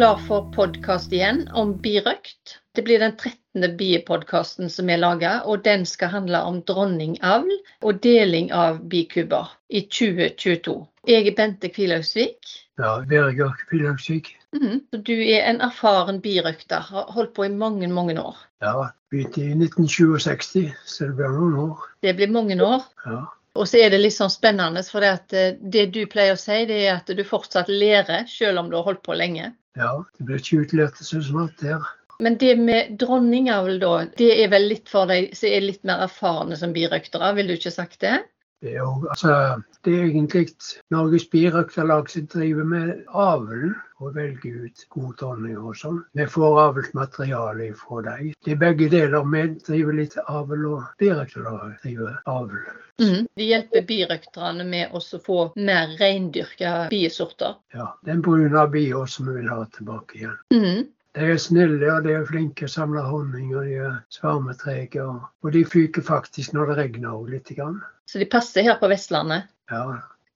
klar for podkast igjen om birøkt. Det blir den 13. biepodkasten som er laga, og den skal handle om dronningavl og deling av bikuber i 2022. Jeg er Bente Kvilhausvik. Ja, Birger Kvilhausvik. Mm, du er en erfaren birøkter, har holdt på i mange, mange år. Ja, begynte i 1967, så det blir noen år. Det blir mange år. Ja. Og så er det litt sånn spennende, for det, at eh, det du pleier å si, det er at du fortsatt lærer, selv om du har holdt på lenge. Ja, det blir ikke utlært så snart der. Men det med dronningavl, da, det er vel litt for deg som er litt mer erfarne som birøktere, vil du ikke sagt det? Det er, jo, altså, det er egentlig Norges birøkterlag som driver med avlen og velger ut gode dronninger og sånn. Vi får avlet materiale fra dem. Det er begge deler. Vi driver litt avl, og birøkterlaget driver avl. Mm. De hjelper birøkterne med å få mer reindyrka biesorter. Ja, den brune bia som vi vil ha tilbake igjen. Mm. De er snille og de er flinke til å samle honning og de er svermetrege. Og, og de fyker faktisk når det regner òg litt. Grann. Så de passer her på Vestlandet? Ja.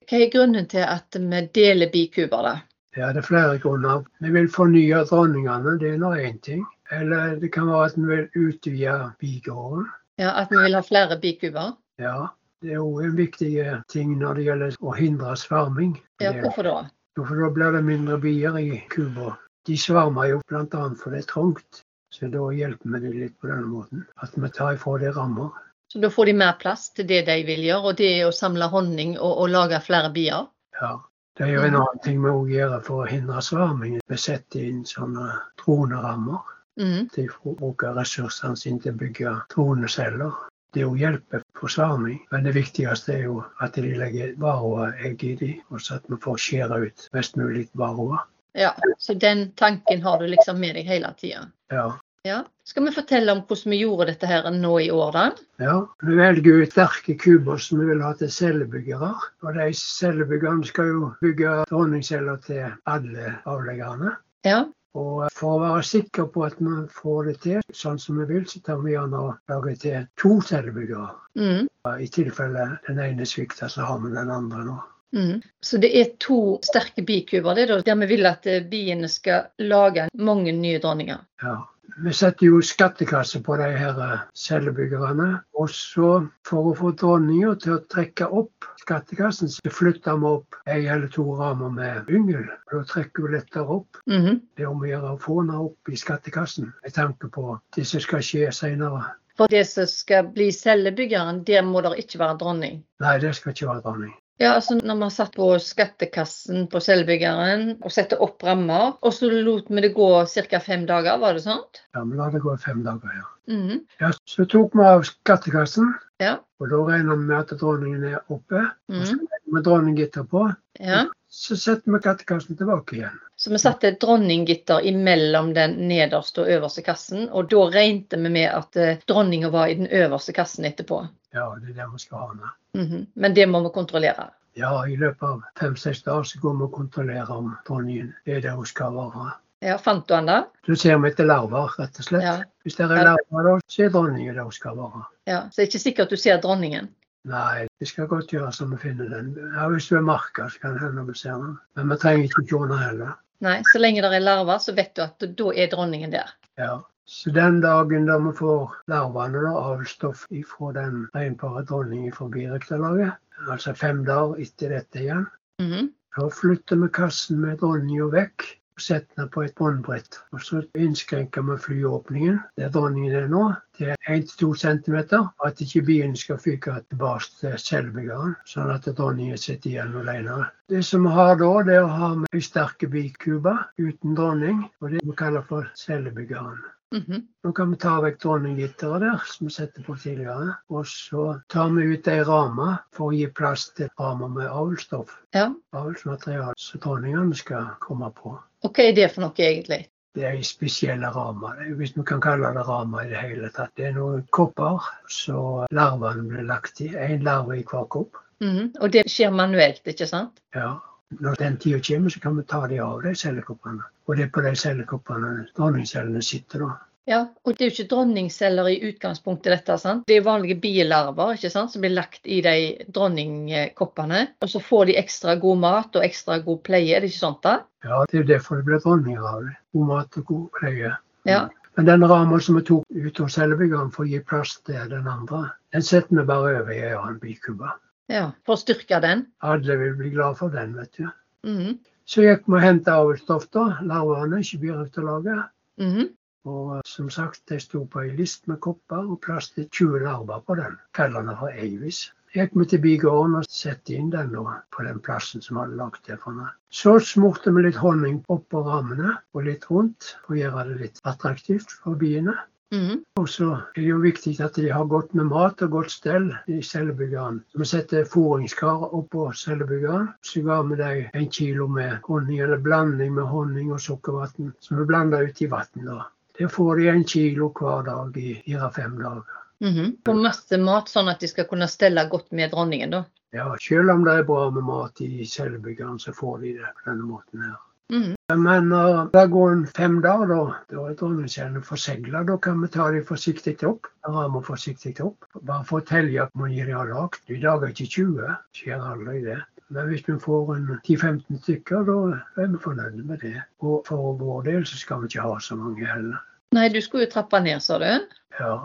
Hva er grunnen til at vi deler bikuber, da? Ja, Det er flere grunner. Vi vil fornye dronningene, det er nå én ting. Eller det kan være at vi vil utvide bigården. Ja, At vi vil ha flere bikuber? Ja, det er òg en viktig ting når det gjelder å hindre sverming. Ja, Hvorfor da? For da blir det mindre bier i kuba. De svermer jo bl.a. for det er trangt. Så da hjelper vi dem litt på denne måten. At vi tar ifra dem rammer. Så da får de mer plass til det de vil gjøre, og det er å samle honning og, og lage flere bier? Ja. Det er jo en annen ting vi òg gjør for å hindre sverming. Vi setter inn sånne tronerammer. Mm. De bruker ressursene sine til å bygge troneceller. Det òg hjelper for sverming. Men det viktigste er jo at de legger varroa-egg i dem, og så at vi får skjære ut mest mulig varroa. Ja, Så den tanken har du liksom med deg hele tida? Ja. ja. Skal vi fortelle om hvordan vi gjorde dette her nå i år, da? Ja, Vi velger ut sterke kuber som vi vil ha til cellebyggere. Og de cellebyggerne skal jo bygge dronningceller til alle avleggerne. Ja. Og for å være sikker på at vi får det til sånn som vi vil, så tar vi gjerne lager til to cellebyggere. Mm. I tilfelle den ene svikter, så har vi den andre nå. Mm. Så det er to sterke bikuber det er der vi vil at eh, biene skal lage mange nye dronninger. Ja. Vi setter jo skattekasse på de her eh, cellebyggerne. Og så for å få dronninga til å trekke opp skattekassen, så flytter vi opp ei eller to ramer med yngel. Da trekker vi lettere opp. Mm -hmm. Det er om å gjøre å få henne opp i skattekassen med tanke på det som skal skje senere. For det som skal bli cellebyggeren, der må det ikke være dronning? Nei, det skal ikke være dronning. Ja, altså når vi satt på skattekassen på selvbyggeren og satte opp rammer, og så lot vi det gå ca. fem dager, var det sånt? Ja, vi la det gå fem dager, ja. Mm -hmm. ja. Så tok vi av skattekassen, ja. og da regner vi med at dronningen er oppe. Mm -hmm. Vi dronninggitter på. Ja. Så setter vi kattekassen tilbake igjen. Så vi satte et dronninggitter imellom den nederste og øverste kassen, og da regnet vi med at eh, dronninga var i den øverste kassen etterpå. Ja, det er det vi skal ha med. Mm -hmm. Men det må vi kontrollere? Ja, i løpet av fem-seks dager så går vi og kontrollerer om dronningen er der hun skal være. Ja, Fant du han da? Så ser vi etter larver, rett og slett. Ja. Hvis det er larver, så er dronningen der hun skal være. Ja, Så det er ikke sikkert du ser dronningen? Nei, det skal godt gjøres om vi finner den. Ja, Hvis du er marka, så kan det hende vi ser den. Men vi trenger ikke se heller. Nei, så lenge det er larver, så vet du at da er dronningen der. Ja. Så den dagen da vi får larvene, da, avlstoff fra den reinpare dronningen fra birektalaget, altså fem dager etter dette igjen, mm -hmm. da flytter vi kassen med dronninga vekk og setter den på et båndbrett. Og så innskrenker vi flyåpningen der dronningen er nå, til 1-2 cm, og at ikke bilen skal fyke tilbake til selvbyggeren, sånn at dronningen sitter igjen alene. Det som vi har da, det er å ha med ei sterk bikube uten dronning, og det vi kaller for cellebyggeren. Mm -hmm. Nå kan vi ta vekk dronninggitteret der, som vi setter på tidligere. Og så tar vi ut ei ramme for å gi plass til rammer med avlstoff. Ja. Avlsmateriale som dronningene skal komme på. Og hva er det for noe egentlig? Det er spesielle rammer, hvis vi kan kalle det rammer i det hele tatt. Det er noen kopper så larvene blir lagt i. Én larve i hver kopp. Mm -hmm. Og det skjer manuelt, ikke sant? Ja. Når den tida kommer, så kan vi ta de av de cellekoppene. Og det er på de cellekoppene dronningcellene sitter da. Ja, og det er jo ikke dronningceller i utgangspunktet, dette. sant? Det er vanlige bielarver ikke sant, som blir lagt i de dronningkoppene. Og så får de ekstra god mat og ekstra god pleie, er det ikke sånt da? Ja, det er jo derfor det blir dronninger av det. God mat og god pleie. Ja. Men den ramma som vi tok ut hos cellebyggeren for å gi plass til den andre, den setter vi bare over i en annen bikube. Ja. For å styrke den. Alle vil bli glad for den, vet du. Mhm. Så gikk vi og henta avlstoff, da. Larvene, ikke birøkterlaget. Mm -hmm. Og eh, som sagt, det sto på ei list med kopper og plass til 20 larver på den. Kaller den for Eivis. Gikk vi til bigården og satte inn den da, på den plassen som hadde lagt det for den. Så smurte vi litt honning oppå rammene og litt rundt for å gjøre det litt attraktivt for biene. Mhm. Og så er det jo viktig at de har godt med mat og godt stell i cellebyggeren. Vi setter fôringskar oppå cellebyggeren. Så ga vi dem en kilo med honning, eller blanding med honning og sukkervann, som vi blander ut i vann. Det får de en kilo hver dag i fire-fem dager. Mm -hmm. Og masse mat, sånn at de skal kunne stelle godt med dronningen, da. Ja, selv om det er bra med mat i cellebyggeren, så får de det på denne måten her. Mhm. Men når det går en fem dager, da, da er dronningkjernen forsegla. Da kan vi ta dem forsiktig opp. Ramme forsiktig opp. Bare fortell at man gir rakt. har lagd. I dag er ikke 20, skjer aldri det. Men hvis vi får en 10-15 stykker, da er vi fornøyde med det. Og for vår del så skal vi ikke ha så mange heller. Nei, du skulle jo trappe ned, sa du. Ja.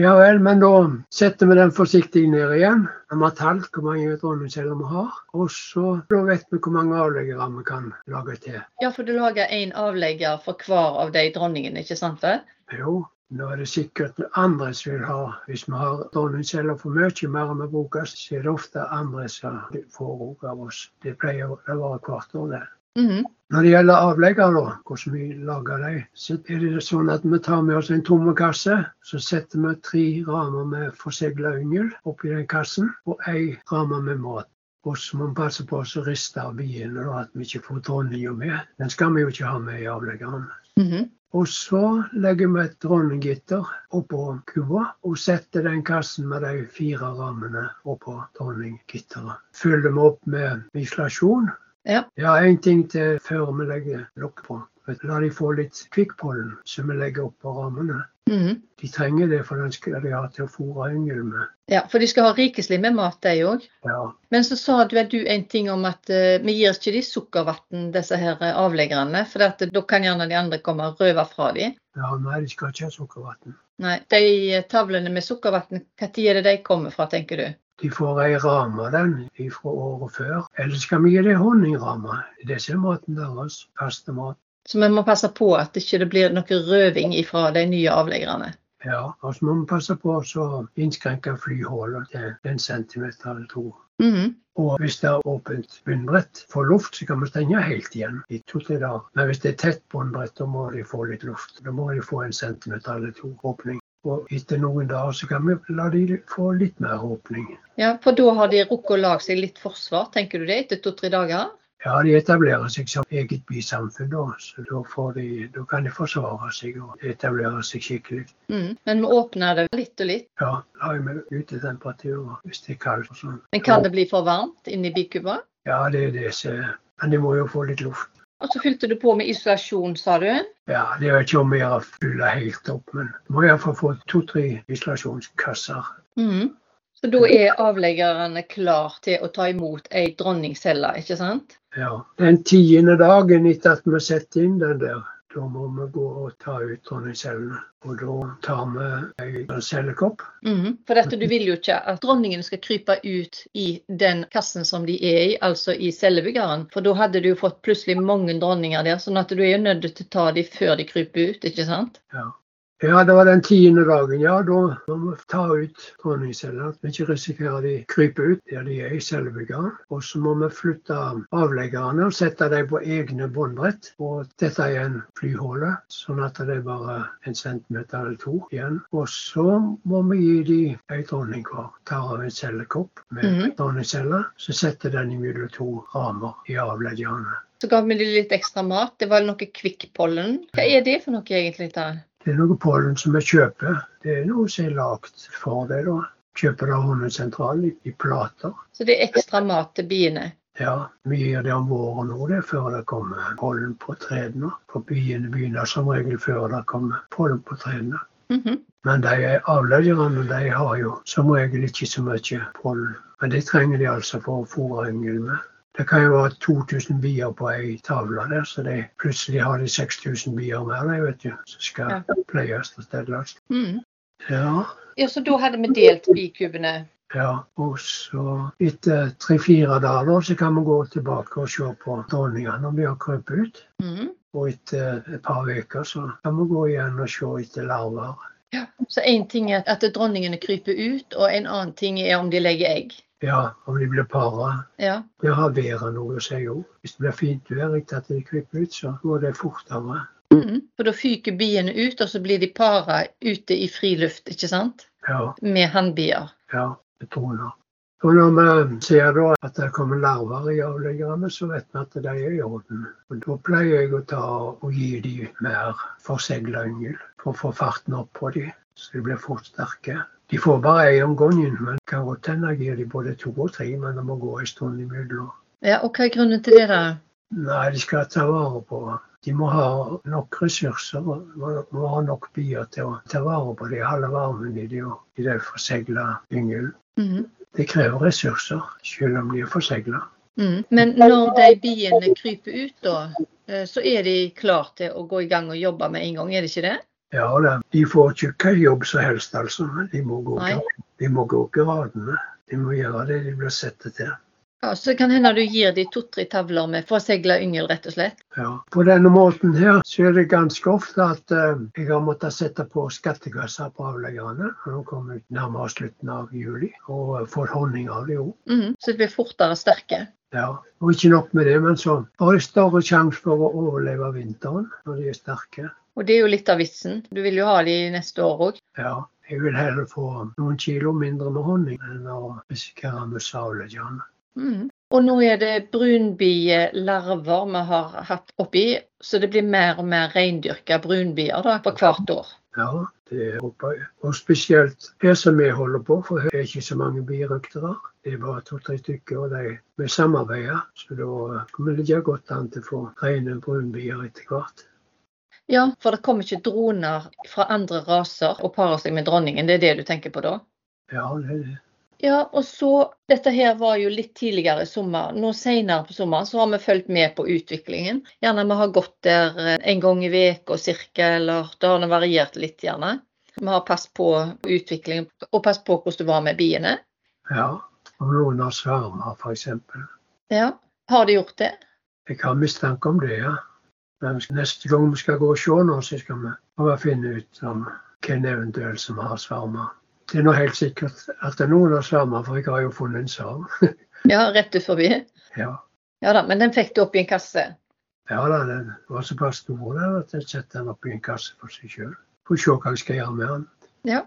Ja vel, men da setter vi den forsiktig ned igjen. Vi har talt hvor mange dronningceller vi har. Og så da vet vi hvor mange avleggere vi kan lage til. Ja, for du lager én avlegger for hver av de dronningene, ikke sant det? Jo, nå er det sikkert andre som vil ha Hvis vi har dronningceller for mye mer enn vi bruker, så er det ofte andre som får òg av oss. Det pleier å være hvert år, det. Mhm. Når det gjelder avleggere, da, hvordan vi lager dem, så er det sånn at vi tar med oss en tomme kasse. Så setter vi tre ramer med forsegla yngel oppi den kassen, og ei ramme med mat. Og så må vi passe på å riste av biene, at vi ikke får dronninga med. Den skal vi jo ikke ha med i avleggeren. Mhm. Og så legger vi et dronninggitter oppå kua og setter den kassen med de fire rammene oppå dronninggitteret. Fyller vi opp med isolasjon. Ja. Ja, en ting til før vi legger lokk på. La de få litt kvikkpollen som vi legger oppå rammene. Mm. De trenger det, for den skal de ha til å fôre yngel med. Ja, for de skal ha rikeslig med mat, de òg. Ja, Men så sa du, du en ting om at uh, vi gir ikke de sukkervann, disse her eh, avleggerne. For at, da kan gjerne de andre komme og røve fra de. ja nei, de skal ikke ha sukkervann. Nei, De eh, tavlene med sukkervann, når er det de kommer fra, tenker du? De får ei ramme den fra året før. Eller skal vi gi dem honningramme. Det er maten deres. Faste mat. Så vi må passe på at det ikke blir noe røving fra de nye avleggerne. Ja, og så må vi passe på å innskrenke flyhullet til en centimeter eller to. Mhm. Og hvis det er åpent bunnbrett for luft, så kan vi stenge helt igjen i to-tre dager. Men hvis det er tett bunnbrett, da må de få litt luft. Da må de få en centimeter eller to åpning. Og etter noen dager så kan vi la de få litt mer åpning. Ja, For da har de rukket å lage seg litt forsvar, tenker du det, etter to-tre dager? Ja, de etablerer seg som eget bysamfunn, da, så da, får de, da kan de forsvare seg og etablere seg skikkelig. Mm, Men vi åpner det litt og litt. Ja, har vi utetemperatur hvis det er kaldt. Men kan det bli for varmt inni bikuba? Ja, det er det som Men de må jo få litt luft. Og så fylte du på med isolasjon, sa du? Ja, det er ikke om å har å fylle helt opp, men må iallfall få to-tre isolasjonskasser. Mm. Så da er avleggerne klar til å ta imot ei dronningcelle, ikke sant? Ja. Den tiende dagen etter at vi setter inn den der, da må vi gå og ta ut dronningcellene. Og da tar vi en cellekopp. Mm, For dette, du vil jo ikke at dronningene skal krype ut i den kassen som de er i, altså i cellebyggeren. For da hadde du jo fått plutselig mange dronninger der, sånn at du er jo nødt til å ta dem før de kryper ut, ikke sant? Ja. Ja, det var den tiende dagen. Ja, da må vi ta ut dronningceller. At vi ikke risikerer de kryper ut der de er i cellebyggeren. Og så må vi flytte avleggerne og sette dem på egne båndbrett. Og dette er en flyhule, sånn at det er bare en centimeter eller to igjen. Og så må vi gi dem ei dronning hver. Tar av en cellekopp med Mhm. dronningceller, så setter den imellom to ramer i avleggerne. Så ga vi dem litt ekstra mat. Det var noe kvikkpollen. Hva er det for noe egentlig? da? Det er noe pollen som vi kjøper. Det er noe som er lagd for det. da. Kjøper det av Honningsentralen i, plater. Så det er ekstra mat til biene. Ja, vi gir det om våren det, før det kommer pollen på trærne. For biene begynner som regel før det kommer pollen på trærne. Mhm. Men de avleggerne de har jo som regel ikke så mye pollen. Men det trenger de altså for å fôre engelen med. Det kan jo være 2000 bier på ei tavle der, så de, plutselig har de 6000 bier mer, de, vet du, som skal Ja. pleies og stelles. Mm. Ja, Ja, så da hadde vi delt bikubene. ja. Og så etter tre-fire dager så kan vi gå tilbake og se på dronningene når de har krøpet ut. Mm. Og etter et par uker så kan vi gå igjen og se etter larver. Ja. Så én ting er at dronningene kryper ut, og en annen ting er om de legger egg. Ja, om de blir para. Ja. Det har været noe å si òg. Hvis det blir fint vær etter at de kryper ut, så går det fortere. Mhm. For da fyker biene ut, og så blir de para ute i friluft, ikke sant? Ja, Med hannbier. ja, det troner. Og når vi ser da at det kommer larver i avleggerne, så vet vi at de er i orden. Og Da pleier jeg å ta og gi dem mer forsegla yngel for å få farten opp på dem, så de blir fort sterke. De får bare ei om gangen, men kan godt hende jeg gir dem både to og tre, men det må gå en stund imellom. Ja, og hva er grunnen til det, da? Nei, de skal ta vare på De må ha nok ressurser, må ha nok bier til å ta vare på de halve varmen i de, i de forsegla yngel. Mhm. Det krever ressurser, selv om de er forsegla. Mm. Men når de biene kryper ut, da, eh, så er de klar til å gå i gang og jobbe med en gang, er det ikke det? Ja da, de får ikke hva jobb som helst, altså. De må gå, de må gå gradene. De må gjøre det de blir satt til. Ja, Så det kan hende du gir de to-tre tavler med forsegla yngel, rett og slett? Ja. På denne måten her så er det ganske ofte at uh, jeg har måttet sette på skattekasser på avleggerne de kommer ut nærmere slutten av juli, og uh, fått honning av det òg. Mhm. Så de blir fortere sterke? Ja. Og ikke nok med det, men så har de større sjanse for å overleve vinteren når de er sterke. Og det er jo litt av vitsen. Du vil jo ha de neste år òg. Ja. Jeg vil heller få noen kilo mindre med honning enn å risikere med avleggerne. Mm. Og nå er det brunbielarver vi har hatt oppi, så det blir mer og mer reindyrka brunbier da, for hvert år. Ja, det håper jeg. Og spesielt her som vi holder på, for det er ikke så mange birøktere. Det er bare to-tre stykker, og de vi samarbeider. Så da kommer det ligge godt an til å få rene brunbier etter hvert. Ja, for det kommer ikke droner fra andre raser og parer seg med dronningen. Det er det du tenker på da? Ja, det er det. Ja, og så Dette her var jo litt tidligere i sommer. Nå senere på sommeren så har vi fulgt med på utviklingen. Gjerne vi har gått der eh, en gang i uka cirka, eller det har det variert litt, gjerne. Vi har passet på utviklingen og passet på hvordan det var med biene. Ja. Om noen har svermer, f.eks. Ja, Har de gjort det? Jeg har mistanke om det, ja. Men neste gang vi skal gå og se nå, så skal vi prøve å finne ut om hvem eventuelt som har svermer. Det er nå helt sikkert at det er noen av svermer, for jeg har jo funnet en sverm. Ja, rett ut forbi. ja. Ja da, men den fikk du opp i en kasse. Ja da, den var såpass stor der at jeg setter den opp i en kasse for seg sjøl. Får se hva jeg skal gjøre med den. Ja.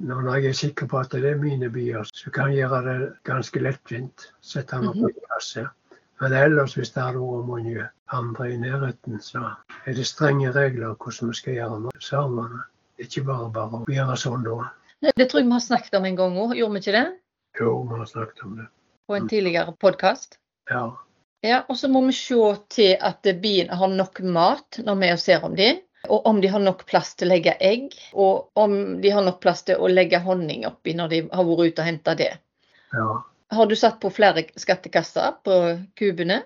Når jeg er sikker på at det er mine bier, så kan jeg gjøre det ganske lettvint. Sette den i en kasse. Men ellers, hvis det hadde vært mange andre i nærheten, så er det strenge regler hvordan vi skal gjøre med svermene. Det er ikke bare bare å gjøre sånn da. Det tror jeg vi har snakket om en gang òg, gjorde vi ikke det? Jo, vi har snakket om det. På en tidligere podkast. Ja. Ja, og så må vi se til at biene har nok mat når vi ser om de. Og om de har nok plass til å legge egg, og om de har nok plass til å legge honning oppi når de har vært ute og henta det. ja. Har du satt på flere skattekasser på kubene?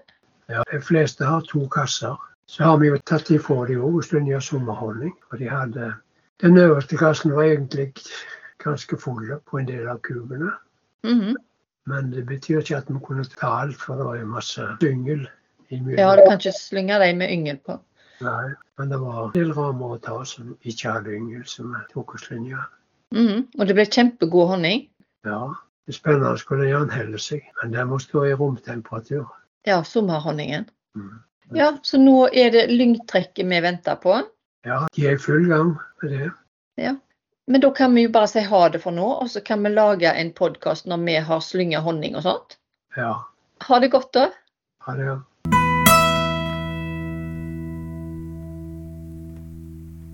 Ja, De fleste har to kasser. Så har vi jo tatt ifra dem òg hvis de har sommerhonning. Og de hadde Den øverste kassen var egentlig ganske fulle på en del av kubene. Mhm. Men det betyr ikke at vi kunne ta alt, for det var jo masse yngel. Ja, du kan ikke slynge dem med yngel på. Nei, men det var en del rammer å ta som ikke hadde yngel, som vi tok og slynga. Mm -hmm. Og det ble kjempegod honning. Ja, det spennende skulle gjerne helle seg, men den må stå i romtemperatur. Ja, sommerhonningen. Mm. Ja, så nå er det lyngtrekket vi venter på. Ja, de er i full gang med det. Men da kan vi jo bare si ha det for nå, og så kan vi lage en podkast når vi har slynga honning og sånt. Ja, Ha det godt, da. ha det.